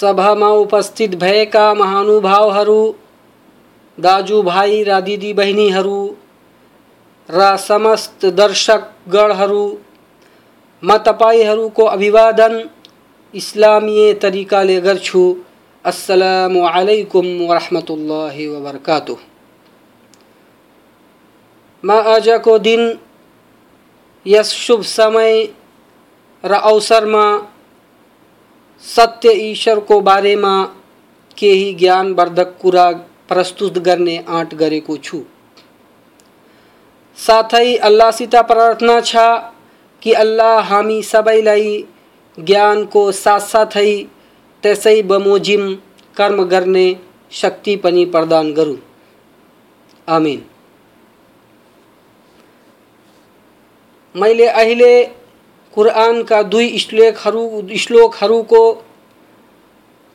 सभामा उपस्थित भएका महानुभावहरू दाजुभाइ र दिदी बहिनीहरू र समस्त दर्शकगणहरू म तपाईँहरूको अभिवादन, इस्लामीय तरिकाले गर्छु अस्सलामु अलैकुम वरहमतुल्लाहि वबरकातुह। म आजको दिन, यस शुभ समय, र अवसरमा सत्य ईश्वरको बारेमा केही ज्ञानवर्धक कुरा प्रस्तुत गर्ने आँट गरेको छु। साथै अल्लाहसित प्रार्थना छ कि अल्लाह हामी सबैलाई ज्ञानको साथसाथै त्यसै बमोजिम कर्म गर्ने शक्ति पनि प्रदान गरून् आमिन। मैले अहिले कुरानका दुई श्लोकहरू श्लोकहरूको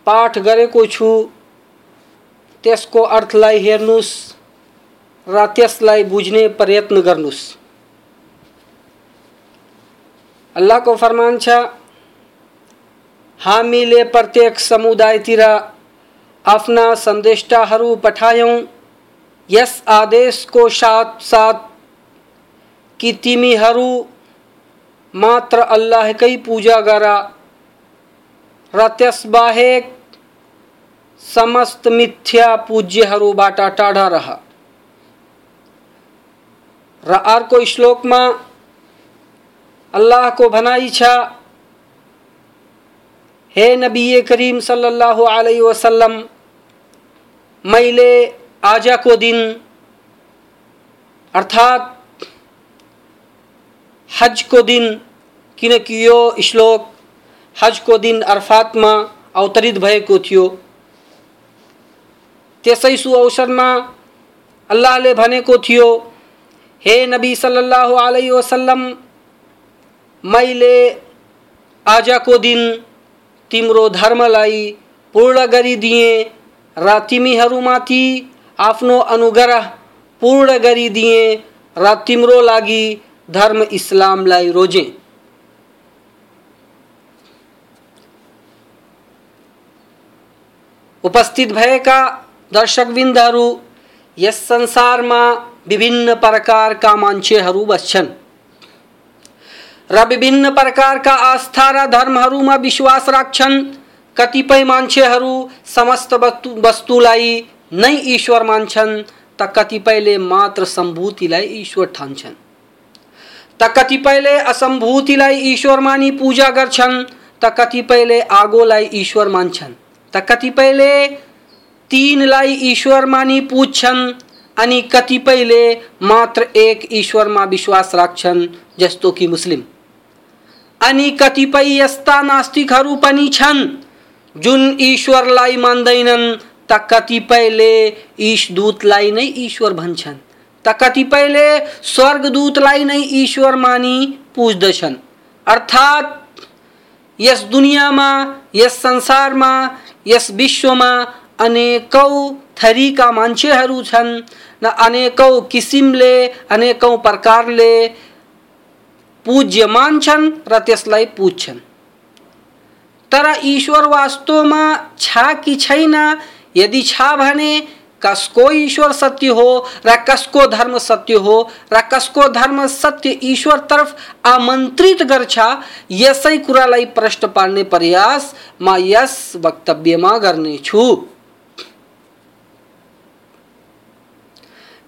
पाठ गरेको छु। त्यसको अर्थलाई हेर्नुहोस् र त्यसलाई बुझ्ने प्रयत्न गर्नुहोस् अल्लाहको फरमान छ, हामीले प्रत्येक समुदायतिर आफ्ना सन्देष्टाहरू पठायौँ। यस आदेशको साथ साथ कि तिमीहरू मात्र अल्लाहकै पूजा गर र त्यसबाहेक समस्त मिथ्या पूज्यहरूबाट टाढा रह। र अर्को श्लोकमा अल्लाहको भनाइ छ, हे नबी करीम सल्लल्लाहु अलैहि वसल्लम, मैले आजको दिन, अर्थात् हजको दिन, किनकि यो श्लोक हज को दिन अर्फातमा अवतरित भएको थियो। त्यसै सु अवसरमा अल्लाहले भनेको थियो, हे नबी सल्लल्लाहु अलैहि वसल्लम मैले आजको दिन तिम्रो धर्मलाई पूर्ण गरिदिएँ र तिमीहरूमाथि आफ्नो अनुग्रह पूर्ण गरिदिएँ र तिम्रो लागि धर्म इस्लामलाई रोजेँ। उपस्थित भएका दर्शकबिन्दहरू यस संसारमा विभिन्न प्रकारका मान्छेहरू बस्छन् र विभिन्न प्रकारका आस्था र धर्महरूमा विश्वास राख्छन्। कतिपय मान्छेहरू समस्त वस्तुलाई नै ईश्वर मान्छन् त कतिपयले मात्र सम्भूतिलाई ईश्वर ठान्छन्। त कतिपयले असम्भूतिलाई ईश्वर मानी पूजा गर्छन्, त कतिपयले आगोलाई ईश्वर मान्छन् त कतिपयले ईश्वर मानी पूज्छन् अनि कतिपयले मात्र एक ईश्वरमा विश्वास राख्छन्, जस्तो कि मुस्लिम। अनि कतिपय यस्ता नास्तिकहरू पनि छन्, जुन ईश्वरलाई मान्दैनन्, त कतिपयले ईशदूतलाई नै ईश्वर भन्छन्, त कतिपयले स्वर्गदूतलाई नै ईश्वर मानी पुज्दछन्। अर्थात् यस दुनियाँमा, यस संसारमा, यस विश्वमा अनेकौँ थरीका मान्छेहरू छन्। न अनेकौँ किसिमले, अनेकौँ प्रकारले पूज्य मान्छन् र त्यसलाई पुज्छन्। तर ईश्वर वास्तवमा छ कि छैन? यदि छ भने, कसको ईश्वर सत्य हो र कसको धर्म सत्य हो र कसको धर्म सत्य ईश्वर तर्फ आमन्त्रित गर्छ, यसै कुरालाई प्रश्न पार्ने प्रयास म यस वक्तव्यमा गर्नेछु।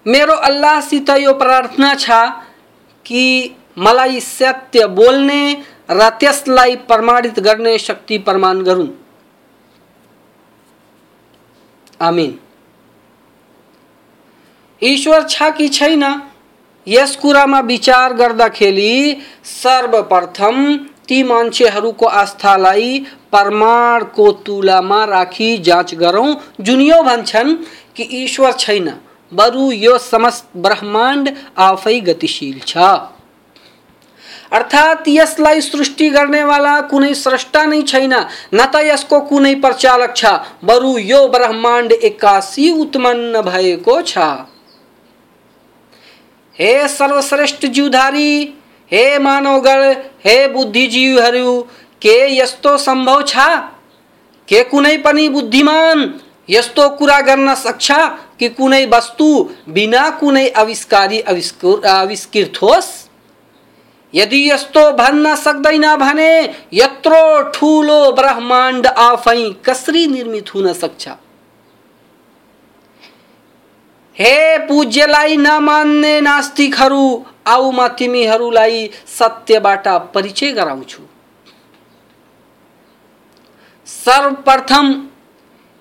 मेरो अल्लाहसित यो प्रार्थना छ कि मलाई सत्य बोल्ने र त्यसलाई प्रमाणित गर्ने शक्ति प्रमाण गरून्। आमिन। ईश्वर छ कि छैन? यस कुरामा विचार गर्दाखेरि सर्वप्रथम ती मान्छेहरूको आस्थालाई प्रमाणको तुलामा राखी जाँच गरौँ। जुन यो भन्छन् कि ईश्वर छैन। बरु यो समस्त ब्रह्माण्ड आफै गतिशील छ। अर्थात् यसलाई सृष्टि गर्नेवाला कुनै स्रष्टा नै छैन, न त यसको कुनै प्रचालक छ। बरु यो ब्रह्माण्ड एक्कासी उत्पन्न भएको छ। हे सर्वश्रेष्ठ जीवधारी हे मानवगण, हे बुद्धिजीवहरू, के यस्तो सम्भव छ? के कुनै पनि बुद्धिमान यस्तो कुरा गर्न सक्छ? कि कुनै वस्तु बिना कुनै आविष्कारी आविष्कृत होस् यदि यस्तो भन्न सक्दैन भने यत्रो ठुलो ब्रह्माण्ड आफै कसरी निर्मित हुन सक्छ? हे पूज्यलाई नमान्ने नास्तिकहरू, आऊ म तिमीहरूलाई सत्यबाट परिचय गराउँछु। सर्वप्रथम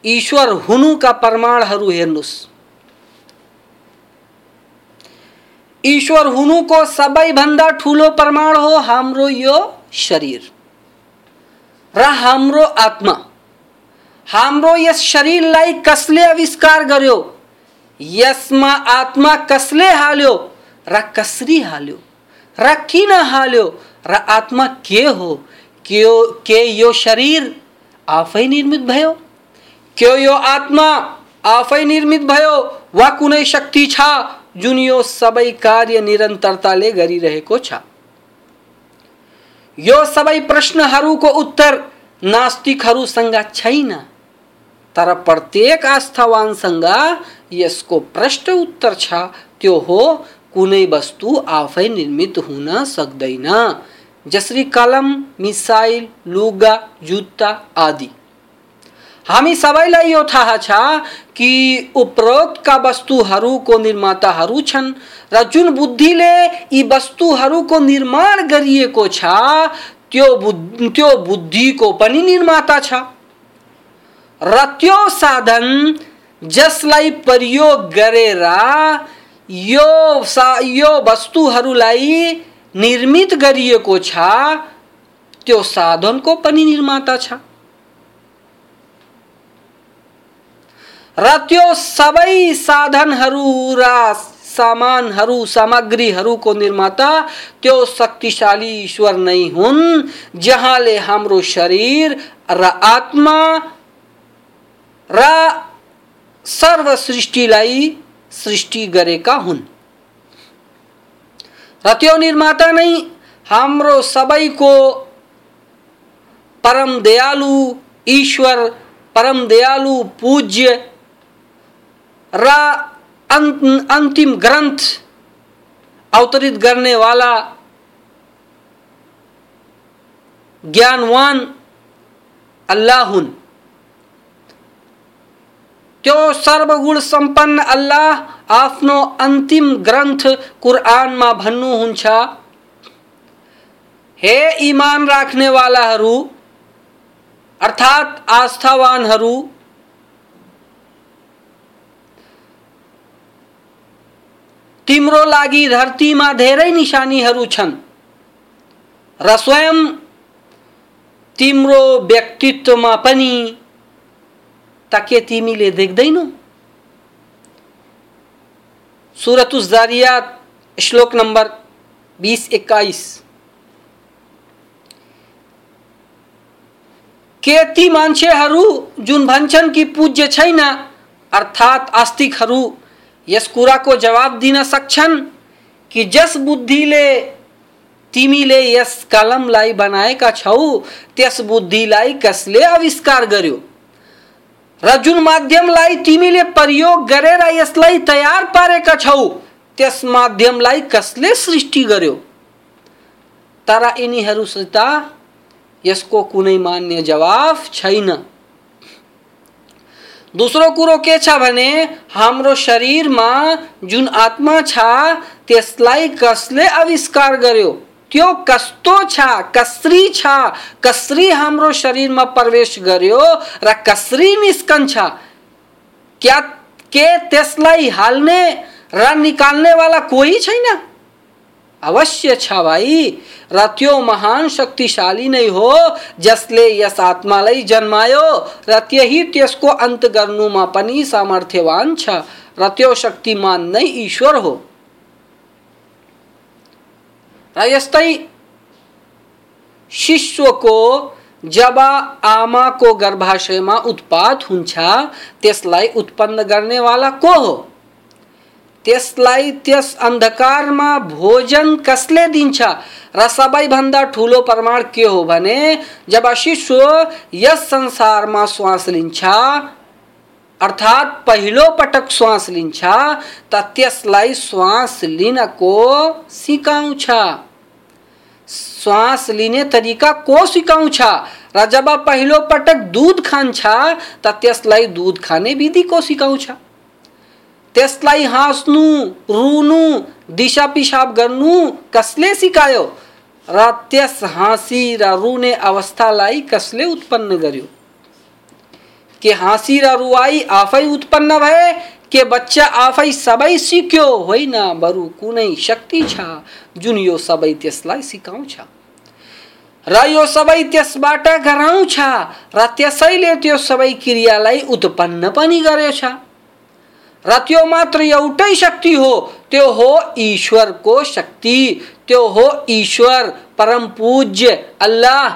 ईश्वर हुनुका प्रमाणहरू हेर्नुहोस् ईश्वर हुनुको सबैभन्दा ठुलो प्रमाण हो हाम्रो यो शरीर र हाम्रो आत्मा। हाम्रो यस शरीरलाई कसले आविष्कार गर्यो? यसमा आत्मा कसले हाल्यो र कसरी हाल्यो? र किन हाल्यो? र आत्मा के हो? के के यो शरीर आफै निर्मित भयो? के यो आत्मा आफै निर्मित भयो? वा कुनै शक्ति छ जुन यो सबै कार्य निरन्तरताले गरिरहेको छ? यो सबै प्रश्नहरूको उत्तर नास्तिकहरूसँग छैन, तर प्रत्येक आस्थावानसँग यसको प्रश्न उत्तर छ। त्यो हो, कुनै वस्तु आफै निर्मित हुन सक्दैन। जसरी कलम, मिसाइल, लुगा, जुत्ता आदि। हामी सबैलाई यो थाहा छ कि उपरोक्तका वस्तुहरूको निर्माताहरू छन् र जुन बुद्धिले यी वस्तुहरूको निर्माण गरिएको छ, त्यो बुद्धि, त्यो बुद्धिको पनि निर्माता छ। र त्यो साधन जसलाई प्रयोग गरेर यो सा, यो वस्तुहरूलाई निर्मित गरिएको छ, त्यो साधनको पनि निर्माता छ। र सबै साधनहरू र सामानहरू सामग्रीहरूको निर्माता, त्यो शक्तिशाली ईश्वर नै हुन्, जहाँले हाम्रो शरीर र आत्मा र सर्व सृष्टिलाई सृष्टि गरेका हुन्। र त्यो निर्माता नै हाम्रो सबैको परम दयालु ईश्वर, परम दयालु पूज्य र अंतिम ग्रंथ अवतरित करने वाला ज्ञानवान अल्लाह त्यो सर्वगुण सम्पन्न अल्लाह आफ्नो अन्तिम ग्रन्थ कुरानमा भन्नुहुन्छ हे ईमान इमान राख्नेवालाहरू, अर्थात् आस्थावानहरू तिम्रो लागि धरतीमा धेरै निशानीहरू छन्। र स्वयं तिम्रो व्यक्तित्वमा पनि ताके तिमीले देख्दैनौ। सुरत जारियात, श्लोक नम्बर बिस, एक्काइस। के ती मान्छेहरू जुन भन्छन् कि पूज्य छैन, अर्थात् आस्तिकहरू यस कुराको जवाब दिन सक्छन् कि जस बुद्धिले तिमीले यस कलमलाई बनाएका छौ त्यस बुद्धिलाई कसले आविष्कार गर्यो। र जुन माध्यमलाई तिमीले प्रयोग गरेर यसलाई तयार पारेका छौ त्यस माध्यमलाई कसले सृष्टि गर्यो। तर यिनीहरूसित यसको कुनै मान्य जवाफ छैन। दोस्रो कुरो के छ भने, हाम्रो शरीरमा जुन आत्मा छ, त्यसलाई कसले आविष्कार गर्यो? त्यो कस्तो छ? कसरी छ? कसरी हाम्रो शरीरमा प्रवेश गर्यो र कसरी निस्कन्छ क्या के त्यसलाई हाल्ने र निकाल्ने वाला कोही छैन? अवश्य छ भाइ र त्यो महान शक्तिशाली नै हो, जसले यस आत्मालाई जन्मायो। र त्यही त्यसको अन्त गर्नुमा पनि सामर्थ्यवान छ। र त्यो शक्तिमान नै ईश्वर हो। र यस्तै शिष्यको, जब आमाको गर्भाशयमा उत्पाद हुन्छ, त्यसलाई उत्पन्न गर्नेवाला को हो? त्यसलाई त्यस अन्धकारमा भोजन कसले दिन्छ? र सबैभन्दा ठुलो प्रमाण के हो भने, जब शिशु यस संसारमा श्वास लिन्छ, अर्थात् पहिलो पटक श्वास लिन्छ, त त्यसलाई श्वास लिनको सिकाउँछ। श्वास लिने तरिका को सिकाउँछ? र जब पहिलो पटक दूध खान्छ, त त्यसलाई दूध खाने विधि को सिकाउँछ? त्यसलाई हाँस्नु, रुनु दिशा पिसाब गर्नु, कसले सिकायो? र त्यस हाँसी र रुने अवस्थालाई कसले उत्पन्न गर्यो? के हाँसी र रुवाई आफै उत्पन्न भए? के बच्चा आफै सबै सिक्यो? होइन, बरु कुनै शक्ति छ जुन यो सबै त्यसलाई सिकाउँछ। र यो सबै त्यसबाट गराउँछ र त्यसैले त्यो सबै क्रियालाई उत्पन्न पनि गरेछ। र त्यो मात्र एउटै शक्ति हो, त्यो हो ईश्वरको शक्ति, त्यो हो ईश्वर परम पूज्य अल्लाह।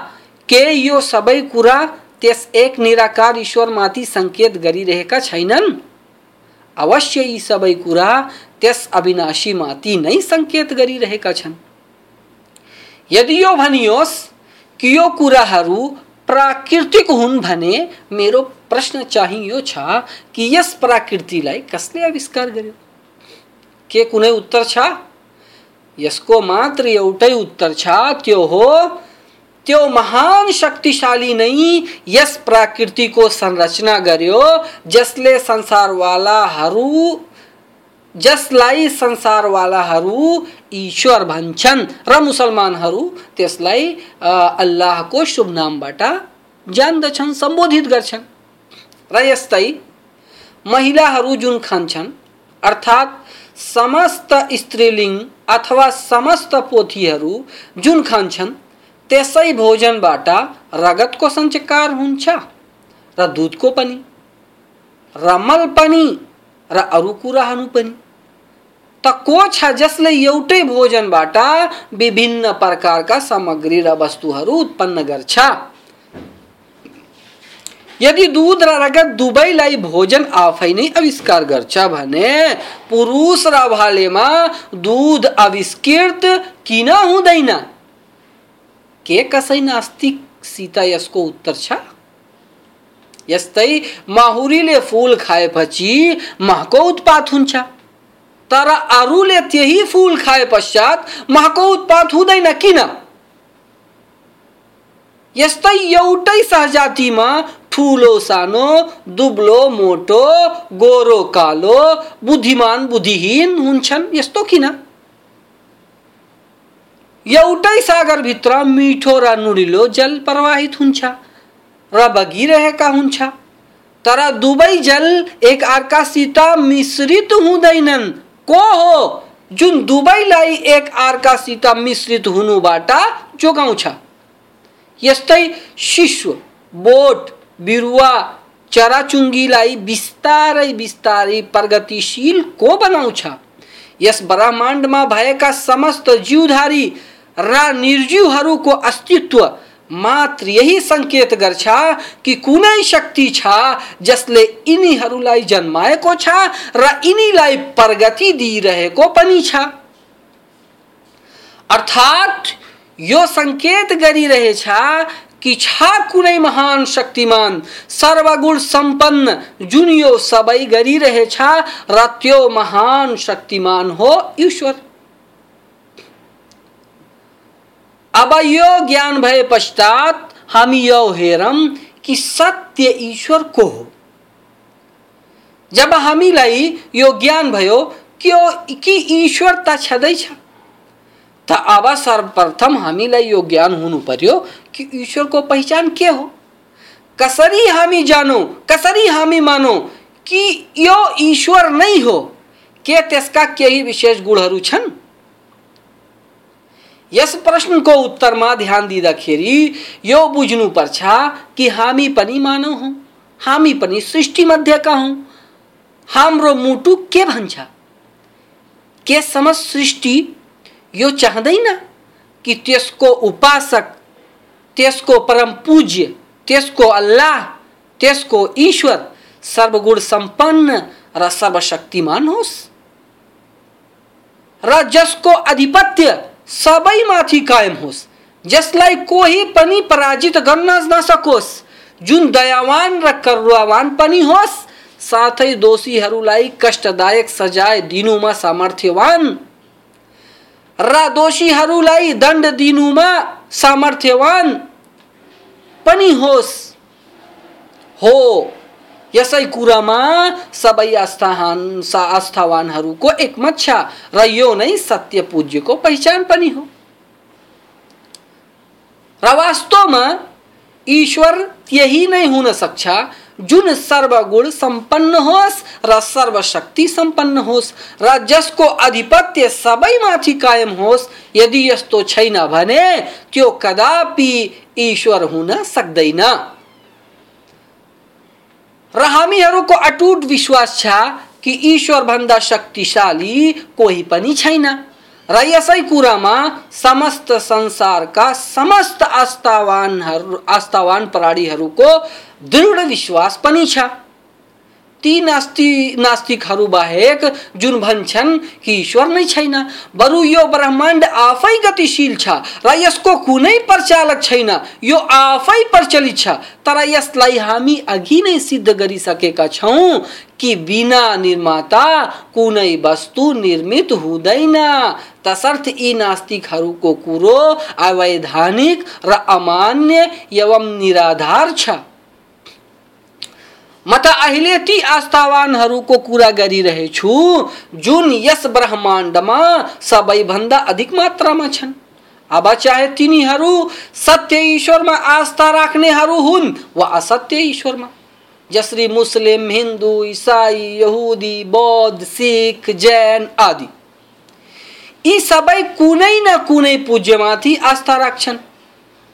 के यो सबै कुरा त्यस एक निराकार ईश्वरमाथि सङ्केत गरिरहेका छैनन्? अवश्य यी सबै कुरा त्यस अविनाशीमाथि नै सङ्केत गरिरहेका छन्। यदि यो भनियोस् कि यो कुराहरू प्राकृतिक हुन् भने मेरो प्रश्न चाहिँ यो छ कि यस प्रकृतिलाई कसले आविष्कार गर्यो? के कुनै उत्तर छ? यसको मात्र एउटै उत्तर छ, त्यो हो, त्यो महान शक्तिशाली नै यस प्रकृतिको संरचना गर्यो, जसले संसारवालाहरू जसलाई संसारवालाहरू ईश्वर भन्छन् र मुसलमानहरू, त्यसलाई अल्लाहको शुभ नामबाट जान्दछन्, सम्बोधित गर्छन्। र यस्तै महिलाहरू जुन खान्छन्, अर्थात् समस्त स्त्रीलिङ्ग अथवा समस्त पोथीहरू जुन खान्छन्, त्यसै भोजनबाट रगतको सञ्चकार हुन्छ, र दुधको पनि, र मल पनि। र अरू कुराहरू पनि। त को छ जसले एउटै भोजनबाट विभिन्न प्रकारका सामग्री र वस्तुहरू उत्पन्न गर्छ। यदि दूध र रगत दुवैलाई भोजन आफै नै आविष्कार गर्छ भने पुरुष र भालेमा दूध आविष्कृत किन हुँदैन? के कसै नास्तिक सीता यसको उत्तर छ? यस्तै माहुरीले फुल खाएपछि महको उत्पात हुन्छ। तर अरूले त्यही फुल खाए पश्चात महको उत्पात हुँदैन किन? यस्तै एउटै सहजातिमा ठुलो, सानो, दुब्लो, मोटो, गोरो, कालो, बुद्धिमान, बुद्धिहीन हुन्छन्। यस्तो किन? एउटै सागरभित्र मिठो र नुडिलो जल प्रवाहित हुन्छ। र बगिरहेका हुन्छ तर दुवै जल एक अर्कासित मिश्रित हुँदैनन् को हो? जुन दुवैलाई एक अर्कासित मिश्रित हुनुबाट जोगाउँछ। यस्तै शिशु, बोट, बिरुवा चराचुङ्गीलाई बिस्तारै बिस्तारै प्रगतिशील को बनाउँछ? यस ब्रह्माण्डमा भएका समस्त जीवधारी र निर्जीवहरूको अस्तित्व मात्र यही संकेत गर्छ कि कुनै शक्ति छ जसले यिनीहरूलाई जन्माएको छ र यिनीलाई प्रगति दिइरहेको पनि छ। अर्थात् यो सङ्केत गरिरहेछ कि छ कुनै महान शक्तिमान, सर्वगुण सम्पन्न जुन यो सबै गरिरहेछ र त्यो महान शक्तिमान हो ईश्वर। अब यो ज्ञान भए पश्चात हम यो हेरम कि सत्य ईश्वर को हो। जब हामीलाई यो ज्ञान भयो कि कि ईश्वर त अब सर्वप्रथम हामीलाई यो ज्ञान हुनु पर्यो कि ईश्वरको पहिचान के हो? कसरी हामी जानौँ, कसरी हामी मानौँ कि यो ईश्वर नै हो? के त्यसका केही विशेष छन्? यस प्रश्नको उत्तरमा ध्यान दिँदाखेरि यो बुझ्नुपर्छ कि हामी पनि मानव हौँ, हामी पनि सृष्टि मध्येका हौँ। हाम्रो मुटु के भन्छ? के समझ सृष्टि यो चाहँदैन कि त्यसको उपासक, त्यसको परम पूज्य, त्यसको अल्लाह, त्यसको ईश्वर सर्वगुण सम्पन्न र सर्वशक्तिमान होस्? र जसको आधिपत्य सबैमाथि कायम होस्। जसलाई कोही पनि पराजित गर्न नसकोस् जुन दयावान र करुणावान पनि होस्, साथै दोषीहरूलाई कष्टदायक सजाय दिनुमा सामर्थ्यवान। र दोषीहरूलाई दण्ड दिनुमा सामर्थ्यवान पनि होस्। हो यसै कुरामा सबै आस्थावान आस्थावानहरूको एकमत छ र यो नै सत्य पूज्यको पहिचान पनि हो। र वास्तवमा ईश्वर यही नै हुन सक्छ, जुन सर्वगुण सम्पन्न होस् र सर्वशक्ति सम्पन्न होस् र जसको आधिपत्य सबैमाथि कायम होस्, यदि यस्तो छैन भने त्यो कदापि ईश्वर हुन सक्दैन। हामीहरूको अटुट विश्वास छ कि ईश्वर भन्दा शक्तिशाली कोही पनि छैन। र यसै कुरामा समस्त संसारका समस्त आस्थावानहरू, आस्थावान प्राणीहरूको दृढ विश्वास पनि छ। ती नास्ति नास्तिकहरू बाहेक जुन भन्छन् कि ईश्वर नै छैन। बरु यो ब्रह्माण्ड आफै गतिशील छ र यसको कुनै प्रचालक छैन। यो आफै प्रचलित छ। तर यसलाई हामी अघि नै सिद्ध गरिसकेका छौँ कि बिना निर्माता कुनै वस्तु निर्मित हुँदैन। तसर्थ यी नास्तिकहरूको कुरो अवैधानिक र अमान्य एवं निराधार छ। म त अहिले ती आस्थावानहरूको कुरा गरिरहेछु जुन यस ब्रह्माण्डमा सबैभन्दा अधिक मात्रामा छन्। अब चाहे तिनीहरू सत्य ईश्वरमा आस्था राख्नेहरू हुन् वा असत्य ईश्वरमा। जसरी मुस्लिम, हिंदू, इसाई, यहुदी, बौद्ध, सिख, जैन आदि। यी सबै कुनै न कुनै पूज्यमाथि आस्था राख्छन्।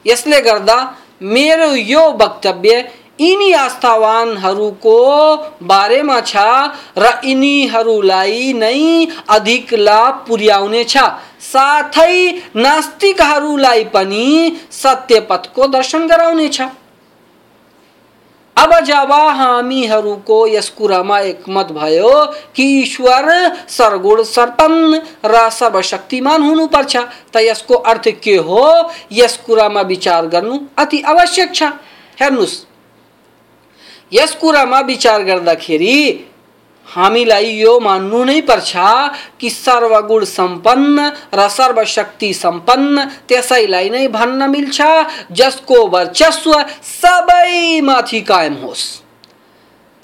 यसले गर्दा मेरो यो वक्तव्य यिनी आस्थावानहरूको बारेमा छ र यिनीहरूलाई नै अधिक लाभ पुर्याउने छ साथै नास्तिकहरूलाई पनि सत्य पथको दर्शन गराउनेछ। अब जब हामीहरूको यस कुरामा एकमत भयो कि ईश्वर सर्गुण सर्पन्न र सर्वशक्तिमान हुनुपर्छ, त यसको अर्थ के हो? यस कुरामा विचार गर्नु अति आवश्यक छ। हेर्नुहोस् यस कुरामा विचार गर्दाखेरि हामीलाई यो मान्नु नै पर्छ कि सर्वगुण सम्पन्न र सर्वशक्ति सम्पन्न त्यसैलाई नै भन्न मिल्छ, जसको वर्चस्व सबैमाथि कायम होस्।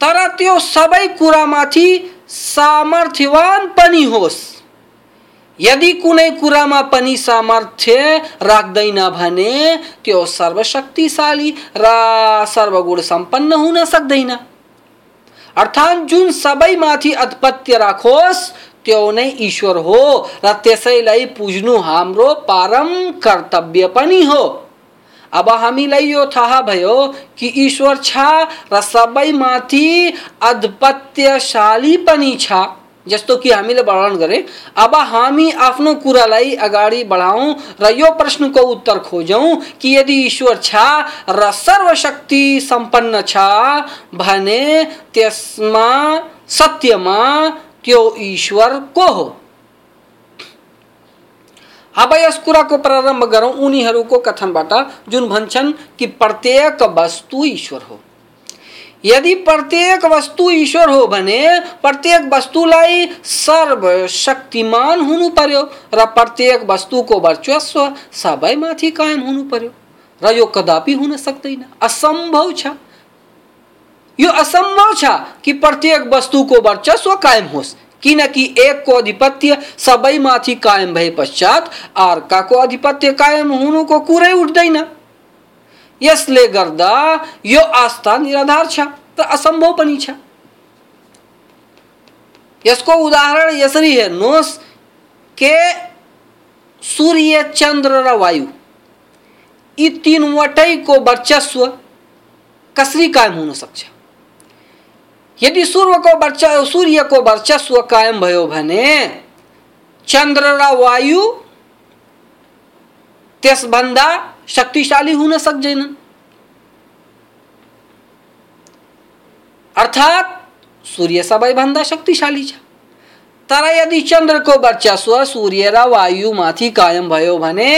तर त्यो सबै कुरामाथि सामर्थ्यवान पनि होस्। यदि कुनै कुरामा पनि सामर्थ्य राख्दैन भने त्यो सर्वशक्तिशाली र सर्वगुण सम्पन्न हुन सक्दैन। अर्थात् जुन सबैमाथि आधिपत्य राखोस्, त्यो नै ईश्वर हो र त्यसैलाई पुज्नु हाम्रो परम कर्तव्य पनि हो। अब हामीलाई यो थाहा भयो कि ईश्वर छ र सबैमाथि आधिपत्यशाली पनि छ। जस्तो कि हामीले वर्णन गरे, अब हामी आफ्नो कुरालाई अगाडि बढाउँ र यो प्रश्नको उत्तर खोजौँ कि यदि ईश्वर छ र सर्वशक्ति सम्पन्न छ भने त्यसमा, सत्यमा त्यो ईश्वर को हो? अब यस कुराको प्रारम्भ गरौँ। उनीहरूको कथनबाट जुन भन्छन् कि प्रत्येक वस्तु ईश्वर हो। यदि प्रत्येक वस्तु ईश्वर हो भने प्रत्येक वस्तुलाई सर्वशक्तिमान हुनु पर्यो, र प्रत्येक वस्तुको वर्चस्व सबैमाथि कायम हुनु पर्यो। र यो कदापि हुन सक्दैन। असम्भव छ। यो असम्भव छ कि प्रत्येक वस्तुको वर्चस्व कायम होस्, किनकि एकको अधिपत्य सबैमाथि कायम भए पश्चात अर्काको अधिपत्य कायम हुनुको कुरै उठ्दैन। यसले गर्दा यो आस्था निराधार छ र असम्भव पनि छ। यसको उदाहरण यसरी हेर्नुहोस्, के सूर्य, चन्द्र र वायु, यी तिनवटैको वर्चस्व कसरी कायम हुन सक्छ? यदि सूर्यको वर्च, सूर्यको वर्चस्व कायम भयो भने चन्द्र र वायु त्यसभन्दा शक्तिशाली हुन सक्दैनन् अर्थात् सूर्य सबैभन्दा शक्तिशाली छ। तर यदि चन्द्रको वर्चस्व सूर्य र वायुमाथि कायम भयो भने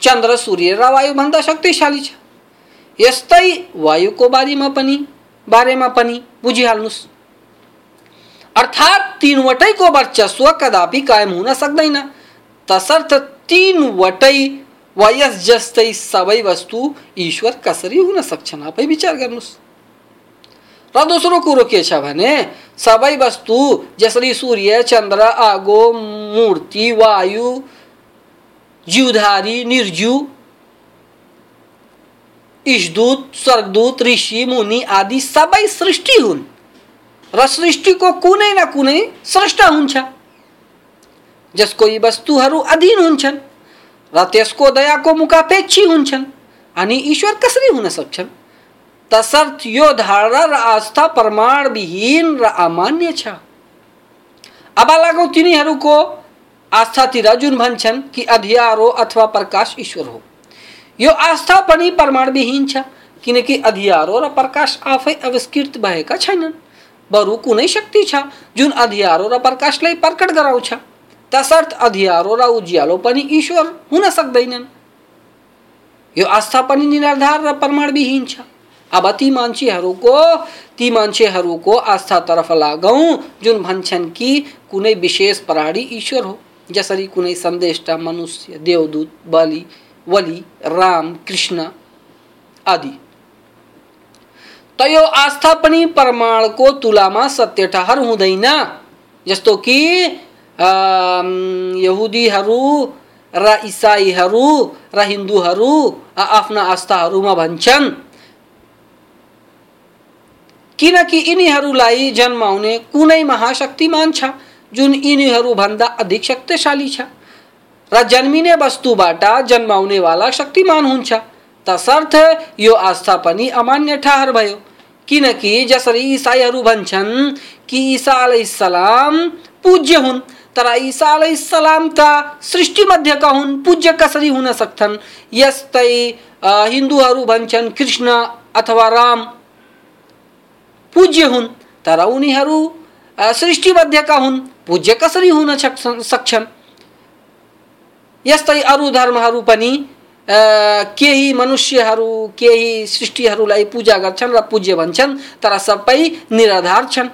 चन्द्र सूर्य र वायुभन्दा शक्तिशाली छ। यस्तै वायुको बारेमा पनि बारेमा पनि बुझिहाल्नुहोस् अर्थात् तिनवटैको वर्चस्व कदापि कायम हुन सक्दैन। तसर्थ तिनवटै वयस जस्तै सबै वस्तु ईश्वर कसरी हुन सक्छन्? आफै विचार गर्नुहोस्। र दोस्रो कुरो के छ भने, सबै वस्तु जसरी सूर्य, चन्द्र, आगो, मूर्ति, वायु जीवधारी निर्जीव ईशदूत स्वर्गदूत, ऋषि, मुनि आदि सबै सृष्टि हुन्। र सृष्टिको कुनै न कुनै स्रष्टा हुन्छ। जसको यी वस्तुहरू अधीन हुन्छन्। र त्यसको दयाको मुखापेक्षी हुन्छन्। अनि ईश्वर कसरी हुन सक्छन्? तसर्थ यो धारणा र आस्था प्रमाण विहीन र अमान्य छ। अब लागौ तिनीहरूको आस्थातिर जुन भन्छन् कि अधियारो अथवा प्रकाश ईश्वर हो। यो आस्था पनि प्रमाणविहीन छ, किनकि अधियारो र प्रकाश आफै आविष्कृत भएका छैनन्। बरु कुनै शक्ति छ, जुन अधियारो र प्रकाशलाई प्रकट गराउँछ। तसर्थ अधियारो र उज्यालो पनि ईश्वर हुन सक्दैनन्। यो आस्था पनि निराधार र प्रमाणविहीन छ। अब ती मान्छेहरूको ती मान्छेहरूको आस्थातर्फ लागौँ, जुन भन्छन् कि कुनै विशेष प्राणी ईश्वर हो, जसरी कुनै सन्देष्टा मनुष्य, देवदूत, बलि, वली, राम, कृष्ण आदि। त यो आस्था पनि प्रमाणको तुलामा सत्य ठहर हुँदैन, जस्तो कि यहुदीहरू र इसाईहरू र हिन्दूहरू आफ्ना आस्थाहरूमा भन्छन् किनकि यिनीहरूलाई जन्माउने कुनै महाशक्तिमान छ जुन यिनीहरूभन्दा अधिक शक्तिशाली छ र जन्मिने वस्तुबाट जन्माउनेवाला शक्तिमान हुन्छ तसर्थ यो आस्था पनि अमान्य ठहर भयो किनकि जसरी इसाईहरू भन्छन् कि ईसा अलैहिस्सलाम पूज्य हुन् तर ईसा अलैहिस्सलामका सृष्टि मध्येका हुन् पूज्य कसरी हुन सक्छन् यस्तै हिन्दूहरू भन्छन्, कृष्ण अथवा राम पूज्य हुन्। तर उनीहरू सृष्टि मध्येका हुन् पूज्य कसरी हुन सक्छन्? यस्तै अरू धर्महरू पनि केही मनुष्यहरू, केही सृष्टिहरूलाई पूजा गर्छन् र पूज्य भन्छन्, तर सबै निराधार छन्।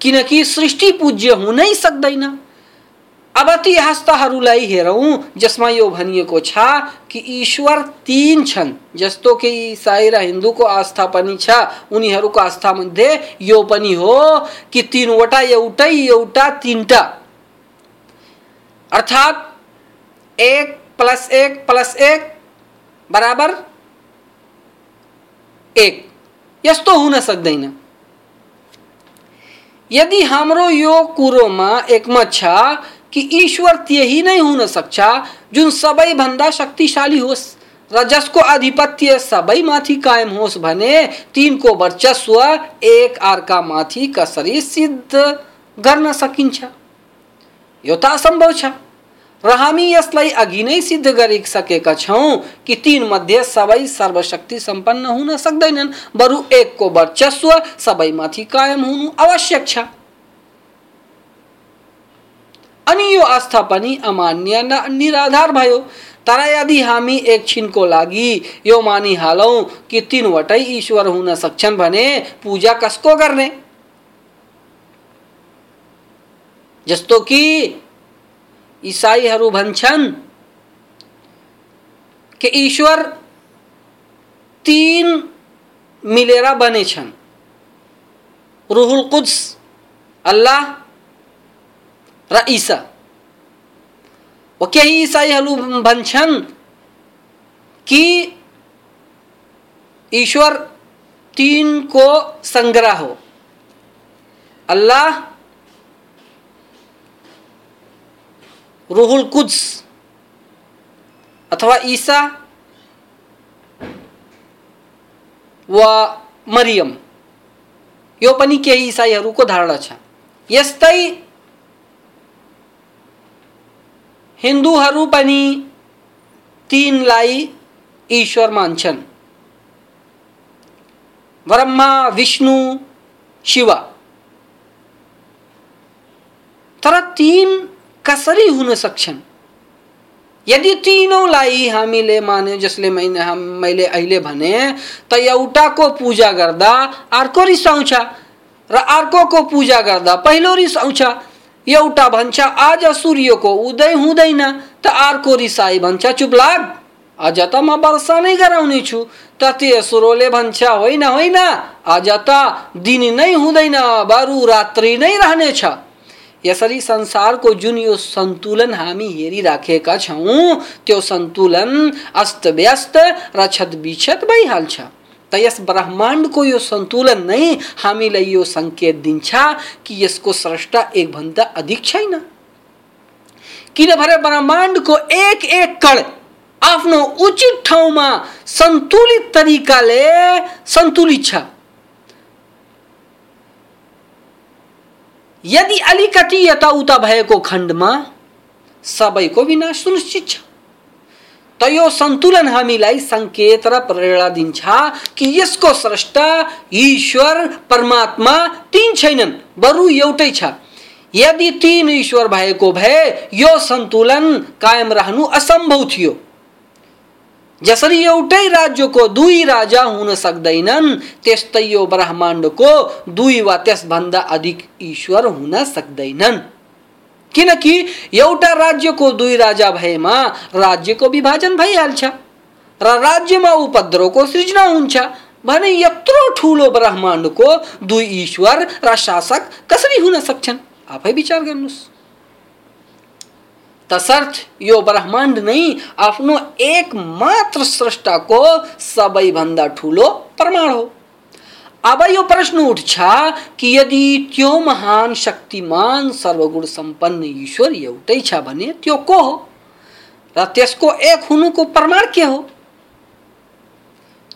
किनकि सृष्टि पूज्य हुनै सक्दैन अब ती हस्तहरूलाई हेरौँ जसमा यो भनिएको छ कि ईश्वर तीन छन्। जस्तो कि इसाई र हिन्दूको आस्था पनि छ, उनीहरूको आस्था मध्ये यो पनि हो कि तिनवटा एउटै एउटा तिनटा। अर्थात् एक प्लस एक प्लस एक बराबर एक। यस्तो हुन सक्दैन। यदि हमरो यो में एकमत छ कि ईश्वर त्यही नै हुन सक्छ, जुन सबैभन्दा शक्तिशाली होस् र जसको आधिपत्य सबैमाथि कायम होस् भने तिनको वर्चस्व एक अर्कामाथि कसरी सिद्ध गर्न सकिन्छ? यो त असम्भव छ। हामी यसलाई अघि नै सिद्ध गरिसकेका छौँ कि तीन मध्ये सबै सर्वशक्ति सम्पन्न हुन सक्दैनन्, बरु एकको वर्चस्व सबैमाथि कायम हुनु आवश्यक छ। अनि यो आस्था पनि अमान्य निराधार भयो। तर यदि हामी एकछिनको लागि यो मानिहालौँ कि तिनवटै ईश्वर हुन सक्छन् भने पूजा कसको गर्ने? जस्तो कि इसाईहरू भन्छन् कि ईश्वर तीन मिलेर बनेछन्। रुहुल कुद्स, अल्लाह र ईसा। व केही इसाईहरू भन्छन् कि ईश्वर तीन को संग्रह हो। अल्लाह रूहुल कुद्स अथवा ईसा व मरियम। यो पनि केही इसाईहरूको धारणा छ। यस्तै पनि तिनलाई ईश्वर मान्छन्। ब्रह्मा, विष्णु, शिव। तर तीन कसरी हुन सक्छन्। यदि तीनौँलाई हामीले माने जसले मैले हम मैले अहिले भने, त एउटाको पूजा गर्दा अर्को रिसाउँछ र अर्कोको पूजा गर्दा पहिलो रिसाउँछ एउटा भन्छ, आज सूर्यको उदय हुँदैन। त अर्को रिसाई भन्छ, चुप लाग। आज त म वर्षा नै गराउने छु। त तेस्रोले भन्छ, होइन होइन। आज त दिन नै हुँदैन, बरु रात्रि नै रहनेछ। यसरी संसारको जुन यो सन्तुलन हामी हेरिराखेका छौँ, त्यो सन्तुलन अस्तव्यस्त र छतबिछत भइहाल्छ। त यस ब्रह्माण्डको यो सन्तुलन नै हामीलाई यो सङ्केत दिन्छ कि यसको स्रष्टा एकभन्दा अधिक छैन। किनभने ब्रह्माण्डको एक एक कण आफ्नो उचित ठाउँमा सन्तुलित तरिकाले सन्तुलित छ। यदि अलिकति यताउता भएको खण्डमा सबैको विनाश सुनिश्चित छ। त यो सन्तुलन हामीलाई सङ्केत र प्रेरणा दिन्छ कि यसको स्रष्टा ईश्वर, परमात्मा तीन छैनन्, बरु एउटै छ। यदि तीन ईश्वर भएको भए, यो सन्तुलन कायम रहनु असम्भव थियो। जसरी एउटै राज्यको दुई राजा हुन सक्दैनन्। त्यस्तै यो ब्रह्माण्डको दुई वा त्यसभन्दा अधिक ईश्वर हुन सक्दैनन्। किनकि एउटा राज्यको दुई राजा भएमा राज्यको विभाजन भइहाल्छ र राज्यमा उपद्रवको सृजना हुन्छ भने यत्रो ठुलो ब्रह्माण्डको दुई ईश्वर र शासक कसरी हुन सक्छन्? आफै विचार गर्नुहोस्। तसर्थ, यो ब्रह्माण्ड नै आफ्नो एक मात्र स्रष्टाको सबैभन्दा ठुलो प्रमाण हो। अब यो प्रश्न उठ्छ कि यदि त्यो महान शक्तिमान सर्वगुण सम्पन्न ईश्वर एउटै छ भने त्यो को हो? र त्यसको एक हुनुको प्रमाण के हो?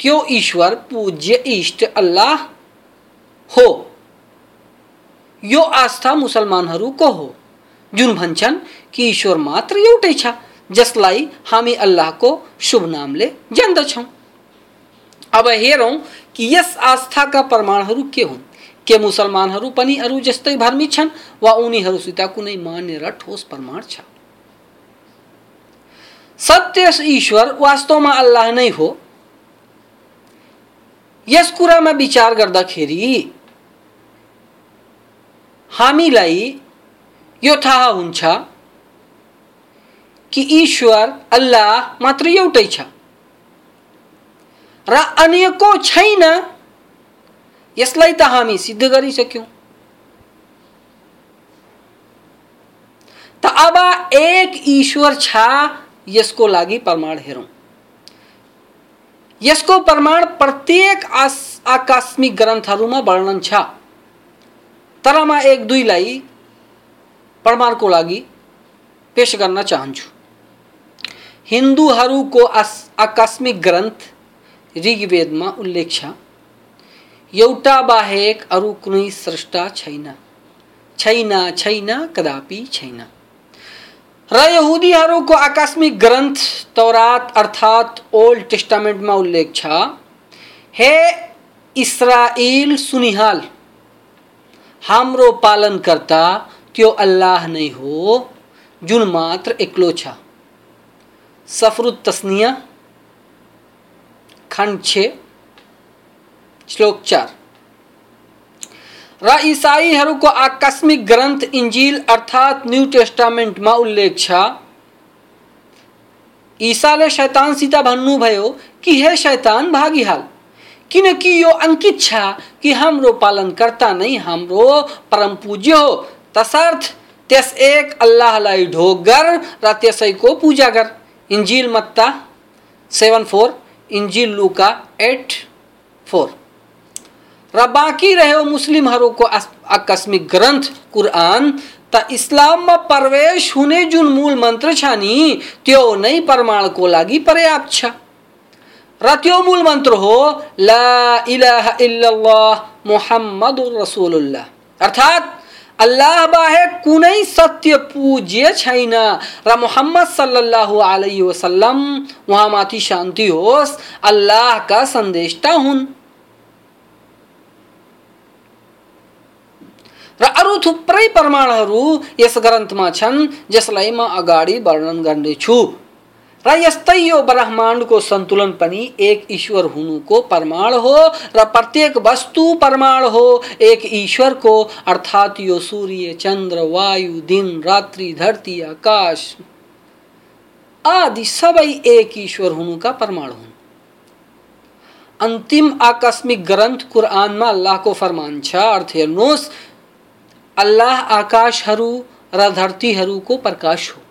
त्यो ईश्वर पूज्य इष्ट अल्लाह हो। यो आस्था मुसलमानहरूको हो? जुन भन्छन् कि ईश्वर मात्र एउटै छ, जसलाई हामी अल्लाहको शुभ नामले जान्दछौँ। अब हेरौँ कि यस आस्थाका प्रमाणहरू के हुन्? के मुसलमानहरू पनि अरू जस्तै भर्मित छन्, वा उनीहरूसित कुनै मान्य र ठोस प्रमाण छ? सत्य ईश्वर वास्तवमा अल्लाह नै हो। यस कुरामा विचार गर्दाखेरि हामीलाई यो थाहा हुन्छ कि ईश्वर अल्लाह मात्र एउटै छ। र अन्यको छैन, यसलाई त हामी सिद्ध गरिसक्यौँ। त अब एक ईश्वर छ, यसको लागि प्रमाण हेरौँ। यसको प्रमाण प्रत्येक आकस्मिक ग्रन्थहरूमा वर्णन छ। तर म एक दुईलाई प्रमाणको लागि पेश गर्न चाहन्छु हिन्दूहरूको आकस्मिक ग्रन्थ ऋग्वेदमा उल्लेख छ। एउटा बाहेक अरू कुनै स्रष्टा छैन। छैन छैन, कदापि छैन। र यहुदीहरूको आकस्मिक ग्रन्थ तौरात अर्थात् ओल्ड टेस्टामेन्टमा उल्लेख छ। हे इसराइल सुनिहाल, हाम्रो पालनकर्ता त्यो अल्लाह नै हो? जुन मात्र एक्लो छ। सफरुत तस्निया, खंड छ, श्लोक चार। र इसाईहरूको आकस्मिक ग्रन्थ इन्जिल अर्थात् न्यू टेस्टामेन्टमा उल्लेख छ। ईसाले शैतानसित भन्नुभयो कि हे शैतान भागिहाल किनकि यो अंकित छ कि हाम्रो पालनकर्ता नै परम पूज्य हो तसर्थ, त्यस एक अल्लाहलाई ढोक गर र त्यसैको पूजा गर। इन्जिल मत्ता सेवन फोर, इन्जिल लुका एट फोर। र बाँकी रह्यो मुस्लिमहरूको आकस्मिक ग्रन्थ, कुरान, त इस्लाममा प्रवेश हुने जुन मूल मन्त्र छ नि, त्यो नै प्रमाणको लागि पर्याप्त छ। र मूल मन्त्र हो, ला इलाहा इल्लल्लाह मुहम्मदुर रसुलुल्लाह। अर्थात् अल्लाह बाहेक कुनै सत्य पूज्य छैन। र मोहम्मद सल्लल्लाहु अलैहि वसल्लम उहाँमाथि शान्ति होस् अल्लाहका सन्देष्टा हुन्। र अरू थुप्रै प्रमाणहरू यस ग्रन्थमा छन्, जसलाई म अगाडि वर्णन गर्नेछु। र यस्तै यो ब्रह्माण्डको सन्तुलन पनि एक ईश्वर हुनुको प्रमाण हो र प्रत्येक वस्तु प्रमाण हो। एक ईश्वरको, अर्थात् यो सूर्य, चन्द्र, वायु, दिन, रात्रि, धरती, आकाश आदि सबै एक ईश्वर हुनुका प्रमाण हुन्। अन्तिम आकस्मिक ग्रन्थ कुरानमा अल्लाहको फरमान छ। अर्थ हेर्नुहोस्, अल्लाह आकाशहरू र धरतीहरूको प्रकाश हो।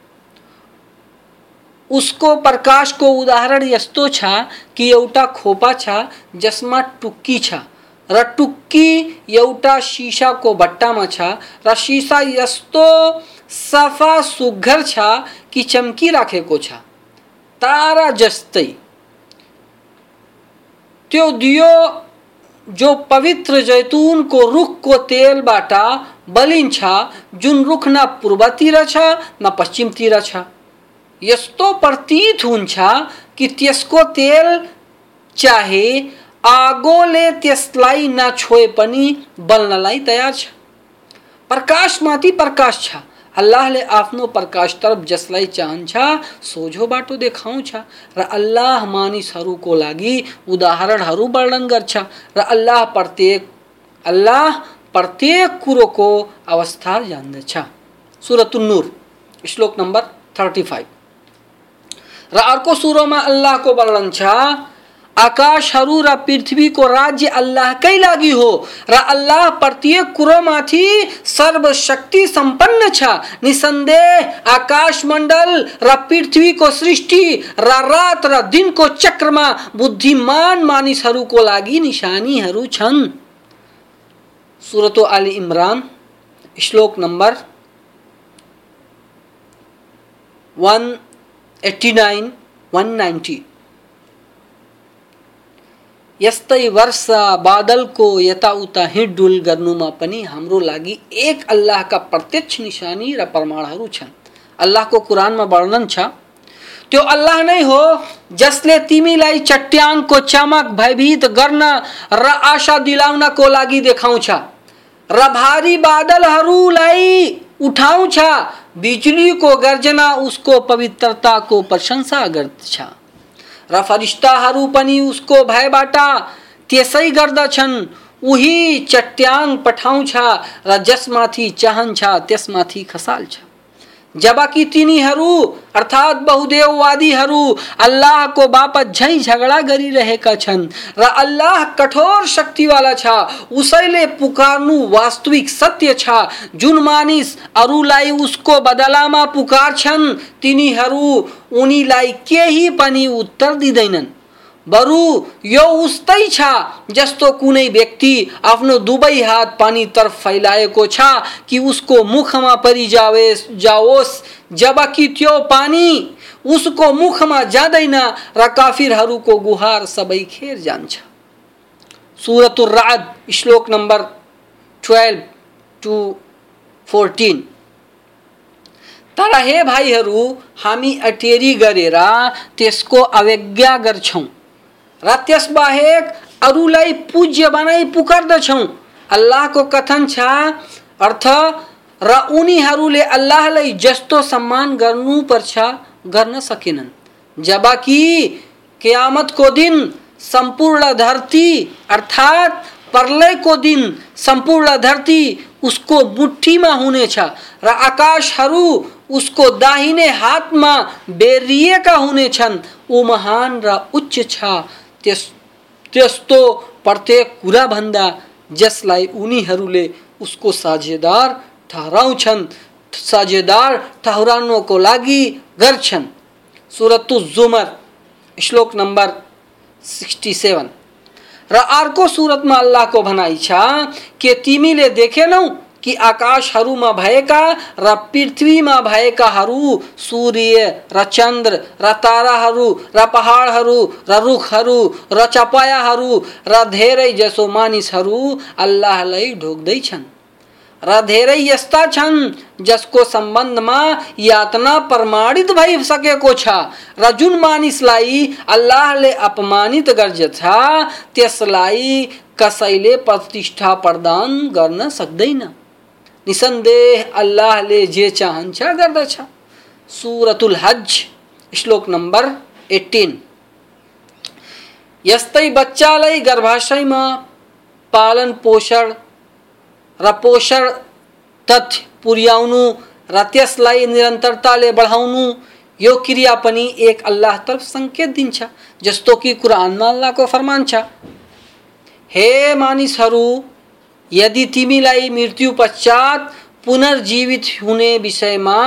उसको प्रकाश को उदाहरण यस्तो छ कि एउटा खोपा छ, जसमा टुक्की छ। र टुक्की एउटा सिसाको भट्टामा छ। र सिसा यस्तो सफ़ा सुग्घर छ कि चम्किराखेको छ। तारा जस्तै। त्यो दियो जो पवित्र जैतुनको रुखको तेलबाट बलिन्छ जुन रुख न पूर्वतिर छ, न पश्चिमतिर छ। यस्तो प्रतीत हुन्छ कि त्यसको तेल चाहे आगोले त्यसलाई नछोए पनि बल्नलाई तयार छ। प्रकाशमाथि प्रकाश छ। अल्लाहले आफ्नो प्रकाश तरफ़ जसलाई चाहन्छ, सोझो बाटो देखाउँछ र अल्लाह मानिसहरूको लागि उदाहरणहरू वर्णन गर्छ र अल्लाह प्रत्येक अल्लाह प्रत्येक कुरोको अवस्था जान्दछ। सुरतुन्नुर, श्लोक नम्बर थर्टी फाइभ र अर्को सुरोमा अल्लाहको वर्णन छ आकाशहरू र पृथ्वीको राज्य अल्लाहकै लागि हो र अल्लाह प्रत्येक कुरोमाथि सर्वशक्ति सम्पन्न छ निसन्देह आकाश मण्डल र पृथ्वीको सृष्टि र रात र दिनको चक्रमा बुद्धिमान मानिसहरूको लागि निशानीहरू छन् सुरतो अली इमरान श्लोक number one eighty nine one ninety यस्तै वर्षा बादलको यताउता हिँडडुल गर्नुमा पनि हाम्रो लागि एक अल्लाहका प्रत्यक्ष निशानी र प्रमाणहरू छन्। अल्लाहको कुरानमा वर्णन छ, त्यो अल्लाह नै हो, जसले तिमीलाई चट्याङको चमक भयभीत गर्न र आशा दिलाउनको लागि देखाउँछ र भारी बादलहरूलाई उठाउँछ बिजुलीको गर्जना, उसको पवित्रता को प्रशंसा गर्दछ र फरिस्ताहरू पनि, उसको भयबाट त्यसै गर्दछन् उही चट्याङ पठाउँछ र जसमाथि चाहन्छ त्यसमाथि खसाल्छ जबकि तिनीहरू अर्थात् बहुदेववादीहरू अल्लाहको बापत झैँ झगडा गरिरहेका छन्। र अल्लाह कठोर शक्तिवाला छ, उसैले पुकार्नु वास्तविक सत्य छ। जुन मानिस अरूलाई उसको बदलामा पुकार्छन्, तिनीहरू उनीलाई केही पनि उत्तर दिँदैनन्। बरु, यो उस्तै छ, जस्तो कुनै व्यक्ति आफ्नो दुवै हात पानीतर्फ फैलाएको छ कि उसको मुखमा परिजाओस् जाओस्, जबकि त्यो पानी उसको मुखमा जाँदैन र काफिरहरूको गुहार सबै खेर जान्छ। सुरतुर राद, श्लोक नम्बर ट्वेल्भ टु फोर्टिन। तर हे भाइहरू, हामी अटेरी गरेर त्यसको अवज्ञा गर्छौँ। र त्यसबाहेक अरूलाई पूज्य बनाई पुकार्दछौँ। अल्लाहको कथन छ, अर्थ र उनीहरूले अल्लाहलाई जस्तो सम्मान गर्नुपर्छ गर्न सकेनन्। जबकि क्यामतको दिन सम्पूर्ण धरती, अर्थात् प्रलयको दिन सम्पूर्ण धरती उसको मुठीमा हुनेछ र आकाशहरू उसको दाहिने हातमा बेरिएका हुनेछन्। ऊ महान र उच्च छ। त्यस, त्यस्तो प्रत्येक कुराभन्दा जसलाई उनीहरूले उसको साझेदार ठहराउँछन्, साझेदार ठहरानो को लागी गर्छन। सूरत जुमर, श्लोक नंबर 67 र अर्को सुरतमा अल्लाहको भनाइ छ के तिमीले देखेनौ कि आकाशहरूमा भएका र पृथ्वीमा भएकाहरू सूर्य, र चन्द्र र ताराहरू र पहाडहरू र रुखहरू र चपायाहरू र धेरै जसो मानिसहरू अल्लाहलाई ढोक्दैछन् र धेरै यस्ता छन् जसको सम्बन्धमा यातना प्रमाणित भइसकेको छ। र जुन मानिसलाई अल्लाहले अपमानित गर्दछ त्यसलाई कसैले प्रतिष्ठा प्रदान गर्न सक्दैन। निसन्देह अल्लाहले जे चाहन्छ गर्दछ सुरतुल हज, श्लोक नम्बर एट्टिन यस्तै बच्चालाई गर्भाशयमा पालन पोषण र पोषण तथ्य पुर्याउनु र त्यसलाई निरन्तरताले बढाउनु, यो क्रिया पनि एक अल्लाह तर्फ सङ्केत दिन्छ जस्तो कि कुरानमा अल्लाहको फरमान छ। हे मानिसहरू यदि तिमीलाई मृत्यु पश्चात पुनर्जीवित हुने विषयमा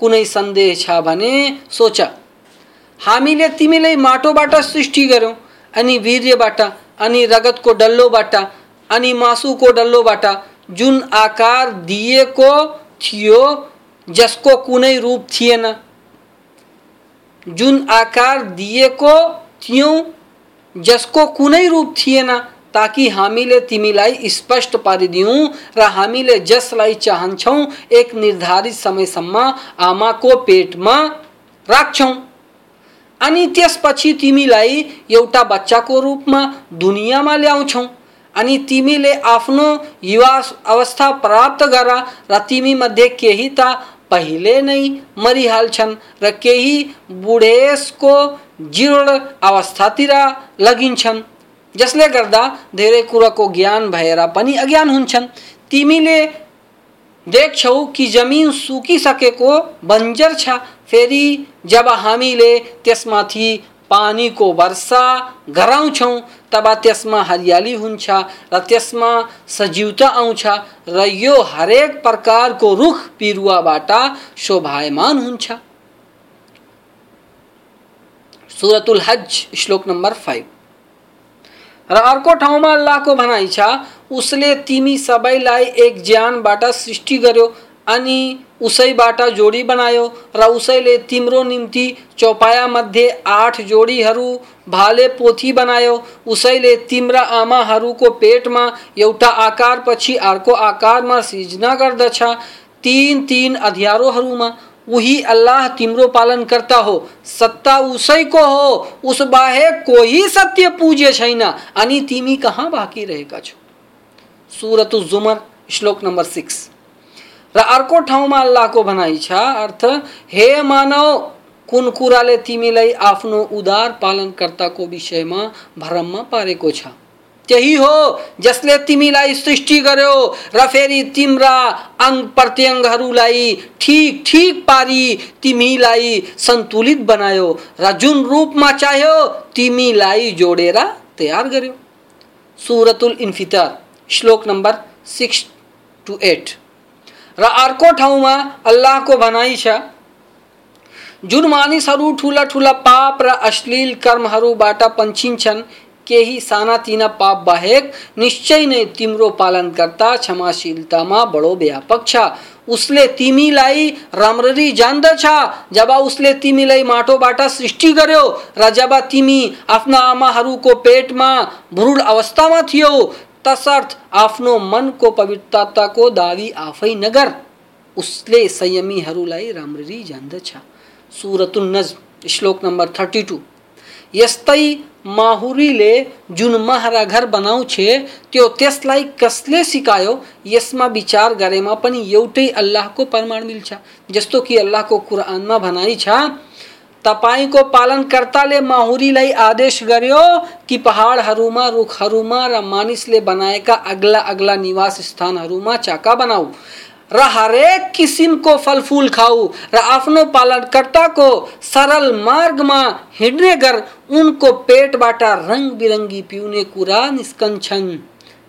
कुनै सन्देह छ भने सोच। हामीले तिमीलाई माटोबाट सृष्टि गर्यौँ अनि वीर्यबाट, अनि रगतको डल्लोबाट, अनि मासुको डल्लोबाट जुन आकार दिएको थियो, जसको कुनै रूप थिएन। जुन आकार दिएको थियौँ, जसको कुनै रूप थिएन ताकि हामीले तिमीलाई स्पष्ट पारिदियौँ र हामीले जसलाई चाहन्छौँ, एक निर्धारित समयसम्म आमाको पेटमा राख्छौँ। अनि त्यसपछि तिमीलाई एउटा बच्चाको रूपमा दुनियाँमा ल्याउँछौँ। अनि तिमीले आफ्नो युवा अवस्था प्राप्त गर र तिमी मध्ये केही त पहिले नै मरिहाल्छन् र केही बुढेसको जीर्ण अवस्थातिर लगिन्छन्। जसले गर्दा धेरै कुराको ज्ञान भएर पनि अज्ञान हुन्छन्। तिमीले देख्छौ कि जमिन सुकिसकेको बन्जर छ। फेरि जब हामीले त्यसमाथि पानीको वर्षा गराउँछौँ, तब त्यसमा हरियाली हुन्छ र त्यसमा सजीवता आउँछ र यो हरेक प्रकारको रुख बिरुवाबाट शोभायमान हुन्छ। सुरतुल हज, श्लोक नम्बर फाइभ र अर्को ठाउँमा अल्लाहको भनाइ छ, उसले तिमी सबैलाई एक ज्यानबाट सृष्टि गर्यो अनि उसैबाट जोडी बनायो र उसैले तिम्रो निम्ति चौपाया मध्ये आठ जोडीहरू भाले पोथी बनायो। उसैले तिम्रा आमाहरूको पेटमा एउटा आकारपछि अर्को आकारमा सिर्जना गर्दछ। तिन तिन अध्यारोहरूमा उही अल्लाह तिम्रो पालन करता हो। सत्ता उसैको हो। उस बाहेक कोही सत्य पूज्य छैन। अनि तिमी कहाँ बाँकी रहेका छौ? सुरत जुमर, श्लोक नम्बर सिक्स। र अर्को ठाउँमा अल्लाहको भनाइ छ, अर्थ, हे मानव, कुन कुराले तिमीलाई आफ्नो उदार पालनकर्ताको विषयमा भ्रममा पारेको छ? त्यही हो जसले तिमीलाई सृष्टि गर्यो र फेरि तिम्रा अङ्ग प्रत्यङ्गहरूलाई ठिक ठिक पारी तिमीलाई सन्तुलित बनायो। र जुन रूपमा चाह्यो तिमीलाई जोडेर तयार गर्यो। सुरतुल इन्फितर, श्लोक नम्बर सिक्स टु एट। र अर्को ठाउँमा अल्लाहको भनाइ छ, जुन मानिसहरू ठुला ठुला पाप र अश्लील कर्महरूबाट पन्छिन्छन् केही सानातिना पाप बाहेक निश्चय नै तिम्रो पालन पालनकर्ता क्षमाशीलतामा बडो व्यापक छ। उसले तिमीलाई राम्ररी जान्दछ। जब उसले तिमीलाई माटोबाट सृष्टि गर्यो र जब तिमी आफ्ना आमाहरूको पेटमा भ्रूण अवस्थामा थियौ, तसर्थ आफ्नो मनको पवित्रताको दावी आफै नगर। उसले संयमीहरूलाई राम्ररी जान्दछ। सुरतुल नज्म, श्लोक नम्बर थर्टी टू यस्तै माहुरीले जुन महरा घर बनाउँछ, त्यो त्यसलाई कसले सिकायो, यसमा विचार गरेमा पनि एउटै अल्लाहको प्रमाण मिल्छ। जस्तो कि अल्लाहको कुरानमा भनाइ छ, तपाईँको पालनकर्ताले माहुरीलाई आदेश गर्यो कि पहाडहरूमा, रुखहरूमा र मानिसले बनाएका अग्ला अग्ला निवास स्थानहरूमा चाका बनाऊ। र हरेक किसिमको फलफुल खाऊ। र आफ्नो पालनकर्ताको सरल मार्गमा हिँड्ने गर उनको पेटबाट रङ बिरङ्गी पिउने कुरा निस्कन्छन्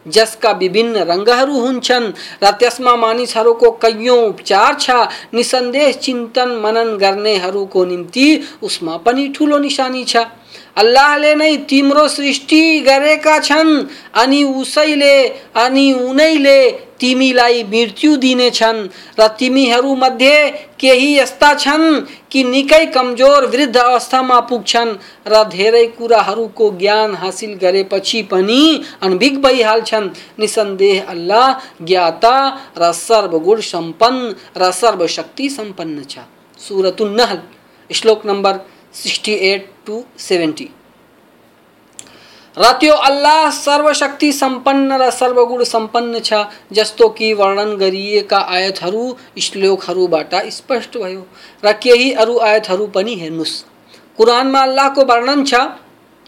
जसका विभिन्न रंगहरू हुन्छन्। र त्यसमा मानिसहरूको कैयौँ उपचार छ। निसन्देह चिन्तन मनन गर्नेहरूको निम्ति उसमा पनि ठुलो निशानी छ। अल्लाहले नै तिम्रो सृष्टि गरेका छन्। अनि उसैले अनि उनैले तिमीलाई मृत्यु दिनेछन् र तिमीहरूमध्ये केही यस्ता छन् कि निकै कमज़ोर वृद्ध अवस्थामा पुग्छन् र धेरै कुराहरूको ज्ञान हासिल गरेपछि पनि अनभिग भइहाल्छन् निसन्देह अल्लाह ज्ञाता, र सर्वगुण सम्पन्न र सर्वशक्ति सम्पन्न छ। सुरतुल श्लोक number sixty eight to seventy र त्यो अल्लाह सर्वशक्ति सम्पन्न र सर्वगुण सम्पन्न छ, जस्तो कि वर्णन गरिएका आयतहरू श्लोकहरूबाट स्पष्ट भयो र केही अरू आयतहरू पनि हेर्नुहोस्। कुरानमा अल्लाहको वर्णन छ,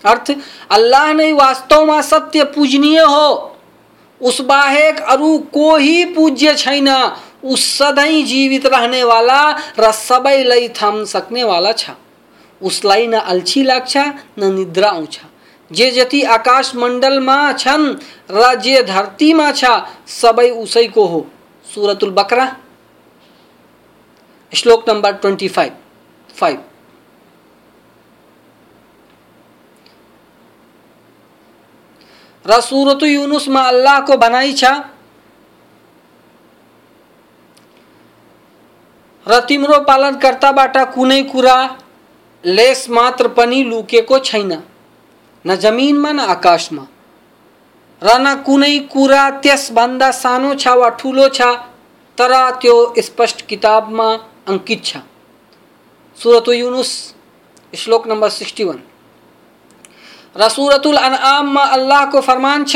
अर्थ, अल्लाह नै वास्तवमा सत्य पूजनीय हो। उस बाहेक अरू कोही पूज्य छैन, उस सधैँ जीवित रहने वाला र सबैलाई थाम सक्ने वाला छ। उसलाई न अल्छी लाग्छ, न निद्रा आउँछ जे जति आकाश मण्डलमा छन् र जे धरतीमा छ सबै उसैको हो। सुरतुल बकरा। श्लोक नम्बर ट्वेन्टी फाइभ फाइभ र सुरत युनुसमा अल्लाहको भनाइ छ। र तिम्रो पालनकर्ताबाट कुनै कुरा लेस मात्र पनि लुकेको छैन। न जमिनमा न आकाशमा र न कुनै कुरा त्यसभन्दा सानो छ वा ठुलो छ, तर त्यो स्पष्ट किताबमा अङ्कित छ। सुरत युनुस, श्लोक नम्बर सिक्सटी वान। र सुरतुल अनआममा अल्लाहको फरमान छ,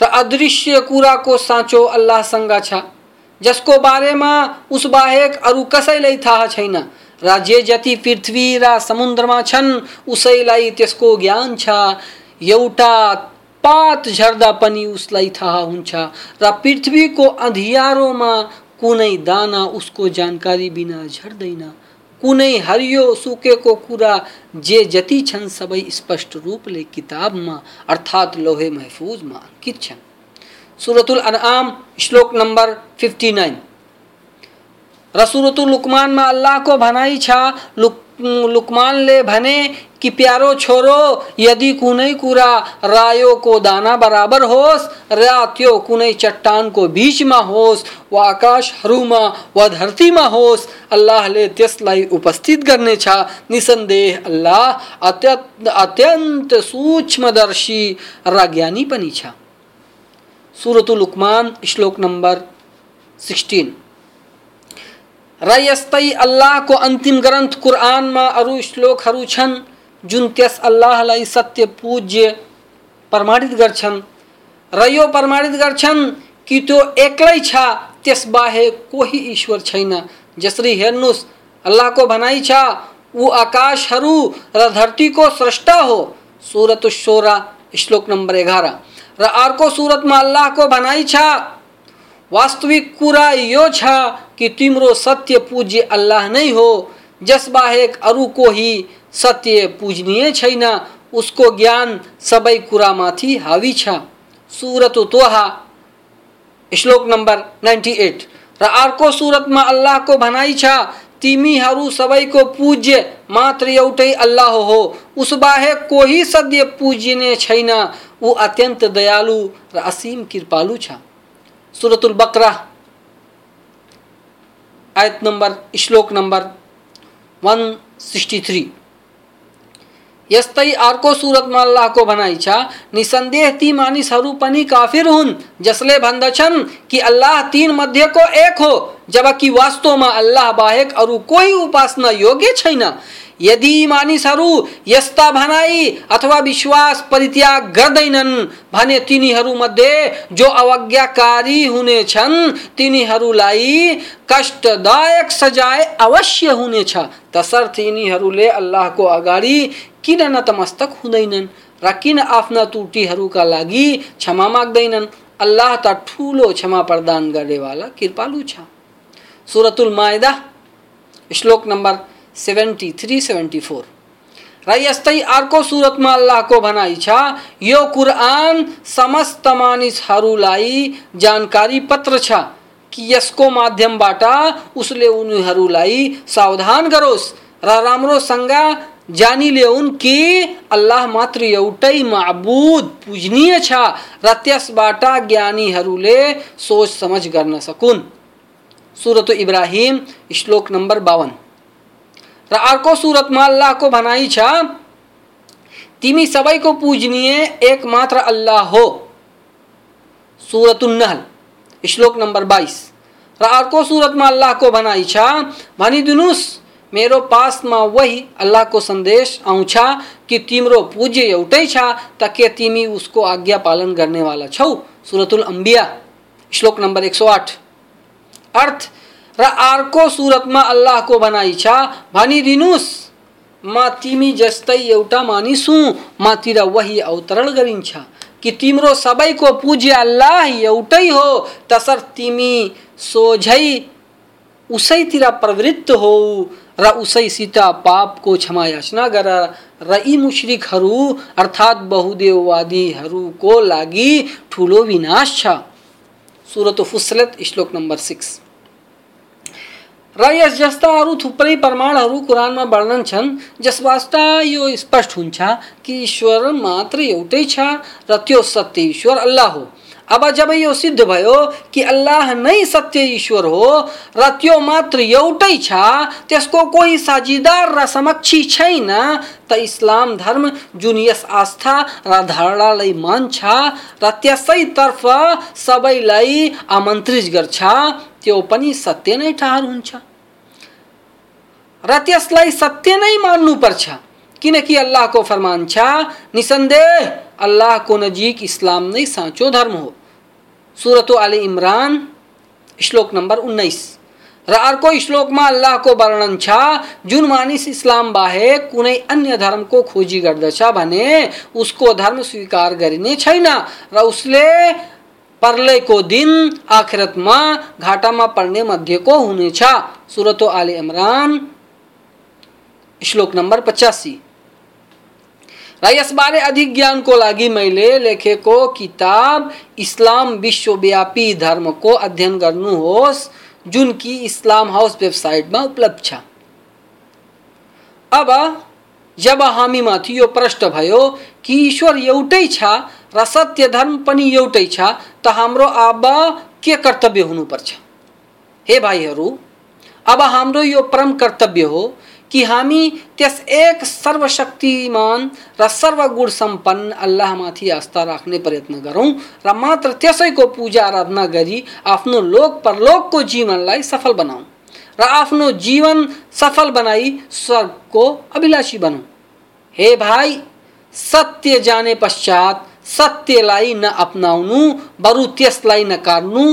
र अदृश्य कुराको साँचो अल्लाहसँग छ। जसको बारेमा उस बाहेक अरू कसैलाई थाहा छैन। राज्य जति पृथ्वी र समुद्रमा छन्, उसैलाई त्यसको ज्ञान छ। एउटा पात झर्दा पनि उसलाई थाहा हुन्छ र पृथ्वीको अँधियारोमा कुनै दाना उसको जानकारी बिना झर्दैन। कुनै हरियो सुकेको कुरा जे जति छन् सबै स्पष्ट रूपले किताबमा अर्थात् लोहे महफुजमा अङ्कित छन्। सुरतुल अनआम श्लोक नंबर फिफ्टी नाइन रसूरतु लुकमान में अल्लाह को भनाई छा, लुक, लुकमान ले भने कि प्यारो छोरो, यदि कुनै कुरा रायो को दाना बराबर होस् र त्यो कुनै चट्टानको बिचमा होस्, वा आकाशहरूमा वा धरतीमा होस् अल्लाहले त्यसलाई उपस्थित गर्नेछ निसन्देह अल्लाह अत्यन्त अत्यन्त सूक्ष्मदर्शी र ज्ञानी पनि छ। सुरतु लुकमान श्लोक नम्बर सिक्सटिन र यस्तै अल्लाहको अन्तिम ग्रन्थ कुरानमा अरू श्लोकहरू छन्, जुन त्यस अल्लाहलाई सत्य पूज्य प्रमाणित गर्छन्। र यो प्रमाणित गर्छन् कि त्यो एक्लै छ त्यसबाहेक कोही ईश्वर छैन। जसरी हेर्नुहोस् अल्लाहको भनाइ छ, ऊ आकाशहरू र धरतीको स्रष्टा हो। सुरत सोरा श्लोक नम्बर एघार। र अर्को सुरतमा अल्लाहको भनाइ छ। वास्तविक कुरा यो छ कि तिम्रो सत्य पूज्य अल्लाह नै हो जसबाहेक अरू कोही सत्य पूजनीय छैन, उसको ज्ञान सबै कुरामाथि हावी छ। सुरत तोहा, श्लोक नम्बर नाइन्टी एट। र अर्को सुरतमा अल्लाहको भनाइ छ तिमीहरू सबैको पूज्य मात्र एउटै अल्लाह हो उसबाहेक कोही सद्य पूज्य छैन ऊ अत्यन्त दयालु र असीम कृपालु छ। सुरतुल बकरा, आयत नंबर, श्लोक नंबर 163 यस्तै अर्को सुरतमा अल्लाहको भनाइ छ। निसन्देह ती मानिसहरू पनि काफिर हुन्, जसले भन्दछन् कि अल्लाह तीन मध्येको एक हो। जबकि वास्तवमा अल्लाह बाहेक अरू कोही उपासना योग्य छैन। यदि मानिसहरू यस्ता भनाई अथवा विश्वास परित्याग गर्दैनन् भने तिनीहरूमध्ये जो अवज्ञाकारी हुनेछन् तिनीहरूलाई कष्टदायक सजाय अवश्य हुनेछ तसर्थ यिनीहरूले अल्लाहको अगाडि किन नतमस्तक हुँदैनन् र किन आफ्ना त्रुटिहरूका लागि क्षमा माग्दैनन्? अल्लाह त ठुलो क्षमा प्रदान गर्नेवाला, कृपालु छ। सुरतुल माइदा श्लोक नंबर नम्बर 73 74 र यस्तै अर्को सुरतमा अल्लाहको भनाइ छ, यो कुरान समस्त मानिसहरूलाई जानकारी पत्र छ कि यसको माध्यमबाट उसले उनीहरूलाई सावधान गरोस् र राम्रोसँग जानिल्याउन् कि अल्लाह मात्र एउटै माबुद, पूजनीय छ र त्यसबाट ज्ञानीहरूले सोच समझ गर्न सकुन्। सुरत इब्राहिम, श्लोक नंबर बावन। र अर्को सुरतमा अल्लाहको भनाइ छ, तिमी सबैको पूजनीय एकमात्र अल्लाह हो। सुरतुन्नहल श्लोक नम्बर बाइस र अर्को सुरतमा अल्लाहको भनाइ छ भनिदिनुहोस् मेरो पासमा वही अल्लाह अल्लाहको संदेश आउँछ कि तिम्रो पूज्य एउटै छ त के तिमी उसको आज्ञा पालन गर्नेवाला छौ। सुरतुल अम्बिया श्लोक नंबर एक सौ आठ। अर्थ र अर्को सुरतमा अल्लाहको भनाइ छ भनिदिनुहोस् म तिमी जस्तै एउटा मानिस हुँ मतिर वही अवतरण गरिन्छ कि तिम्रो सबैको पूज्य अल्लाह एउटै हो तसर्थ तिमी सोझै उसैतिर प्रवृत्त हो र उसैसित पापको क्षमा याचना गर र यी मुश्रिकहरू, अर्थात् बहुदेववादीहरूको लागि ठुलो विनाश छ। सुरत फुसलत श्लोक नंबर सिक्स। र यस जस्ता अरू थुप्रै प्रमाणहरू कुरानमा वर्णन छन् जसबाट यो स्पष्ट हुन्छ कि ईश्वर मात्र एउटै छ र त्यो सत्य ईश्वर अल्लाह हो। अब जब यो सिद्ध भयो कि अल्लाह नै सत्य ईश्वर हो र त्यो मात्र एउटै छ, त्यसको कोही साझीदार र समक्षी छैन, त इस्लाम धर्म जुन यस आस्था र धारणालाई मान्छ, र त्यसैतर्फ सबैलाई आमन्त्रित गर्छ, त्यो पनि सत्य नै ठहर हुन्छ। र त्यसलाई सत्य नै मान्नुपर्छ, किनकि अल्लाहको फरमान छ, निसन्देह अल्लाहको नजिक इस्लाम नै साँचो धर्म हो। सूरत आल इमरान श्लोक नंबर उन्नीस। उन्नाइस र अर्को अल्लाह को वर्णन छ, जुन मानिस इस्लाम बाहेक कुनै अन्य धर्मको खोजी गर्दछ भने उसको धर्म स्वीकार गरिने छैन र उसले पर्लेको दिन आखिरतमा घाटामा पर्ने मध्येको हुनेछ। सुरतो आले इमरान, श्लोक नंबर पचासी। र यसबारे अधिक ज्ञानको लागि मैले लेखेको किताब, इस्लाम विश्वव्यापी धर्मको अध्ययन गर्नुहोस् जुन कि इस्लाम हाउस वेबसाइटमा उपलब्ध छ। अब, जब हामीमाथि यो प्रश्न भयो कि ईश्वर एउटै छ र सत्य धर्म पनि एउटै छ, त हाम्रो अब के कर्तव्य हुनुपर्छ? हे भाइहरू, अब हाम्रो यो परम कर्तव्य हो कि हामी त्यस एक सर्वशक्तिमान र सर्वगुण सम्पन्न अल्लाहमाथि आस्था राख्ने प्रयत्न गरौँ र मात्र त्यसैको पूजा आराधना गरी आफ्नो लोक परलोकको जीवनलाई सफल बनाऊ र आफ्नो जीवन सफल बनाई स्वर्गको अभिलाषी बनौँ। हे भाइ, सत्य जाने पश्चात सत्यलाई नअपनाउनु बरु त्यसलाई नकार्नु,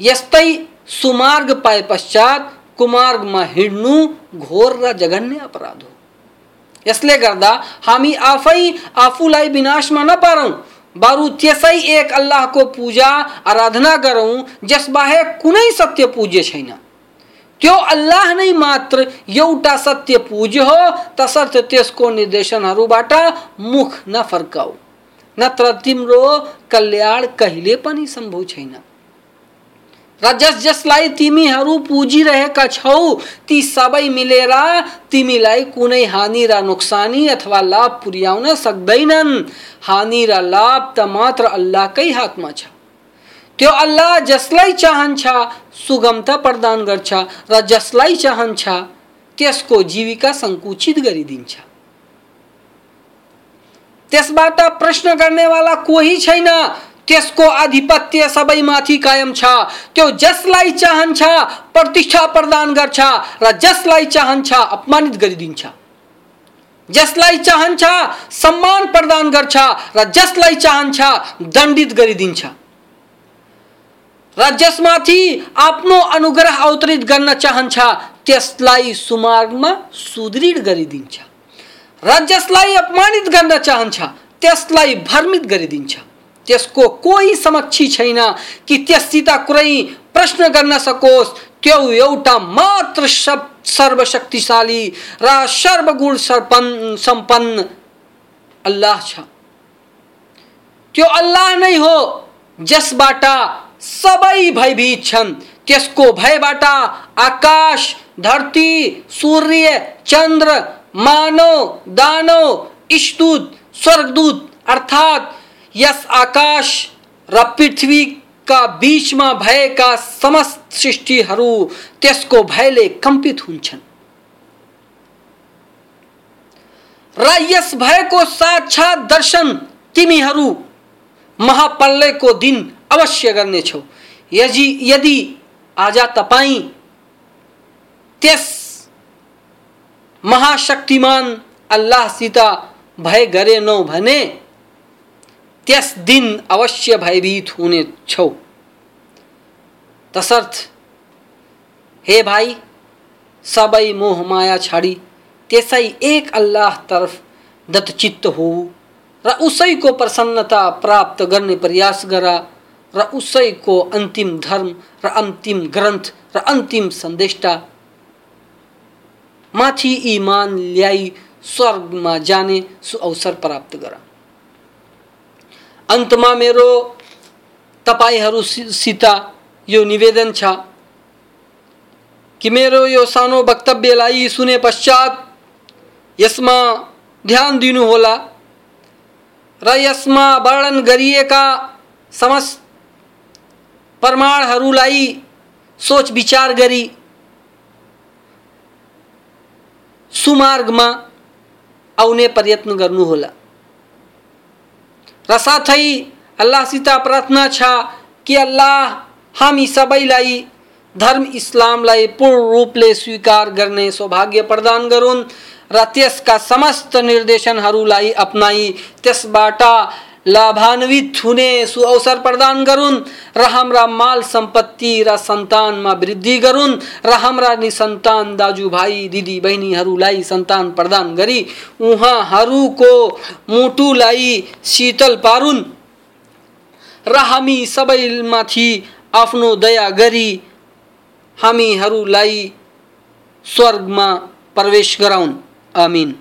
यस्तै सुमार्ग पाए पश्चात कुमार्गमा हिँड्नु घोर र जघन्य अपराध हो। यसले गर्दा हामी आफै आफूलाई विनाशमा नपारौँ। बरु त्यसै एक अल्लाहको पूजा, आराधना गरौँ जसबाहेक कुनै सत्य पूज्य छैन। त्यो अल्लाह नै मात्र एउटा सत्य पूज्य हो, तसर्थ त्यसको निर्देशनहरूबाट मुख नफर्काऊ। नत्र तिम्रो कल्याण कहिले पनि सम्भव छैन। र जस जसलाई तिमीहरू पुजिरहेका छौ ती सबै मिलेर तिमीलाई कुनै हानि र नोक्सानी अथवा लाभ पुर्याउन सक्दैनन्। हानि र लाभ त मात्र अल्लाहकै हातमा छ। त्यो अल्लाह जसलाई चाहन्छ सुगमता प्रदान गर्छ। र जसलाई चाहन्छ, त्यसको जीविका सङ्कुचित गरिदिन्छ। त्यसबाट प्रश्न गर्नेवाला कोही छैन। त्यसको आधिपत्य सबैमाथि कायम छ? त्यो जसलाई चाहन्छ प्रतिष्ठा प्रदान गर्छ र जसलाई चाहन्छ अपमानित गरिदिन्छ जसलाई चाहन्छ सम्मान प्रदान गर्छ र जसलाई चाहन्छ दण्डित गरिदिन्छ र जसमाथि आफ्नो अनुग्रह अवतरित गर्न चाहन्छ त्यसलाई सुमार्गमा सुदृढ गरिदिन्छ र जसलाई अपमानित गर्न चाहन्छ त्यसलाई भ्रमित गरिदिन्छ त्यसको कोही समक्षी छैन कि त्यससित कुरै प्रश्न गर्न सकोस्। त्यो एउटा मात्र सब सर्वशक्तिशाली र सर्वगुण सर्पन, सम्पन्न अल्लाह छ। त्यो अल्लाह नै हो जसबाट सबै भयभीत छन्। त्यसको भयबाट आकाश, धरती, सूर्य चंद्र मानव, दानव ईशदूत स्वर्गदूत अर्थात यस आकाश, र पृथ्वीका बीचमा भएका समस्त सृष्टिहरू त्यसको भयले कम्पित हुन्छन्। र यस भएको साक्षात दर्शन तिमी तिमीहरू महाप्रलयको दिन अवश्य गर्नेछौ। यदि यदि आज तपाईँ त्यस महाशक्तिमान अल्लाहसित भय गरेनौ भने त्यस दिन अवश्य भयभीत होने छौ। तसर्थ, हे भाई, सबै मोह माया छाडी त्यसै एक अल्लाह तर्फ दत्तचित्त हो र उसैको प्रसन्नता प्राप्त गर्ने प्रयास गर र उसैको अन्तिम धर्म र अन्तिम ग्रन्थ र अन्तिम सन्देष्टा माथि इमान ल्याई स्वर्गमा जाने सुअवसर प्राप्त गर। अन्तमा मेरो तपाईँहरूसित यो निवेदन छ कि मेरो यो सानो वक्तव्यलाई सुने पश्चात यसमा ध्यान दिनुहोला र यसमा वर्णन गरिएका समस्त प्रमाणहरूलाई सोच विचार गरी सुमार्गमा आउने प्रयत्न गर्नुहोला। र अल्लाह सीता प्रार्थना छ कि अल्लाह हामी सबैलाई धर्म इस्लामलाई पूर्ण रूपले स्वीकार गर्ने सौभाग्य प्रदान गरून् र त्यसका समस्त निर्देशनहरूलाई अपनाई त्यसबाट लाभान्वित हुने सुअवसर प्रदान गरून्, र हाम्रा माल संपत्ति र सन्तानमा वृद्धि गरून्, र हाम्रा निसन्तान दाजुभाइ दिदी बहिनीहरूलाई सन्तान प्रदान गरी उहाँहरूको मुटुलाई शीतल पारुन्। र हामी सबैमाथि आफ्नो दया गरी हामीहरूलाई स्वर्गमा प्रवेश गराउन्। आमीन।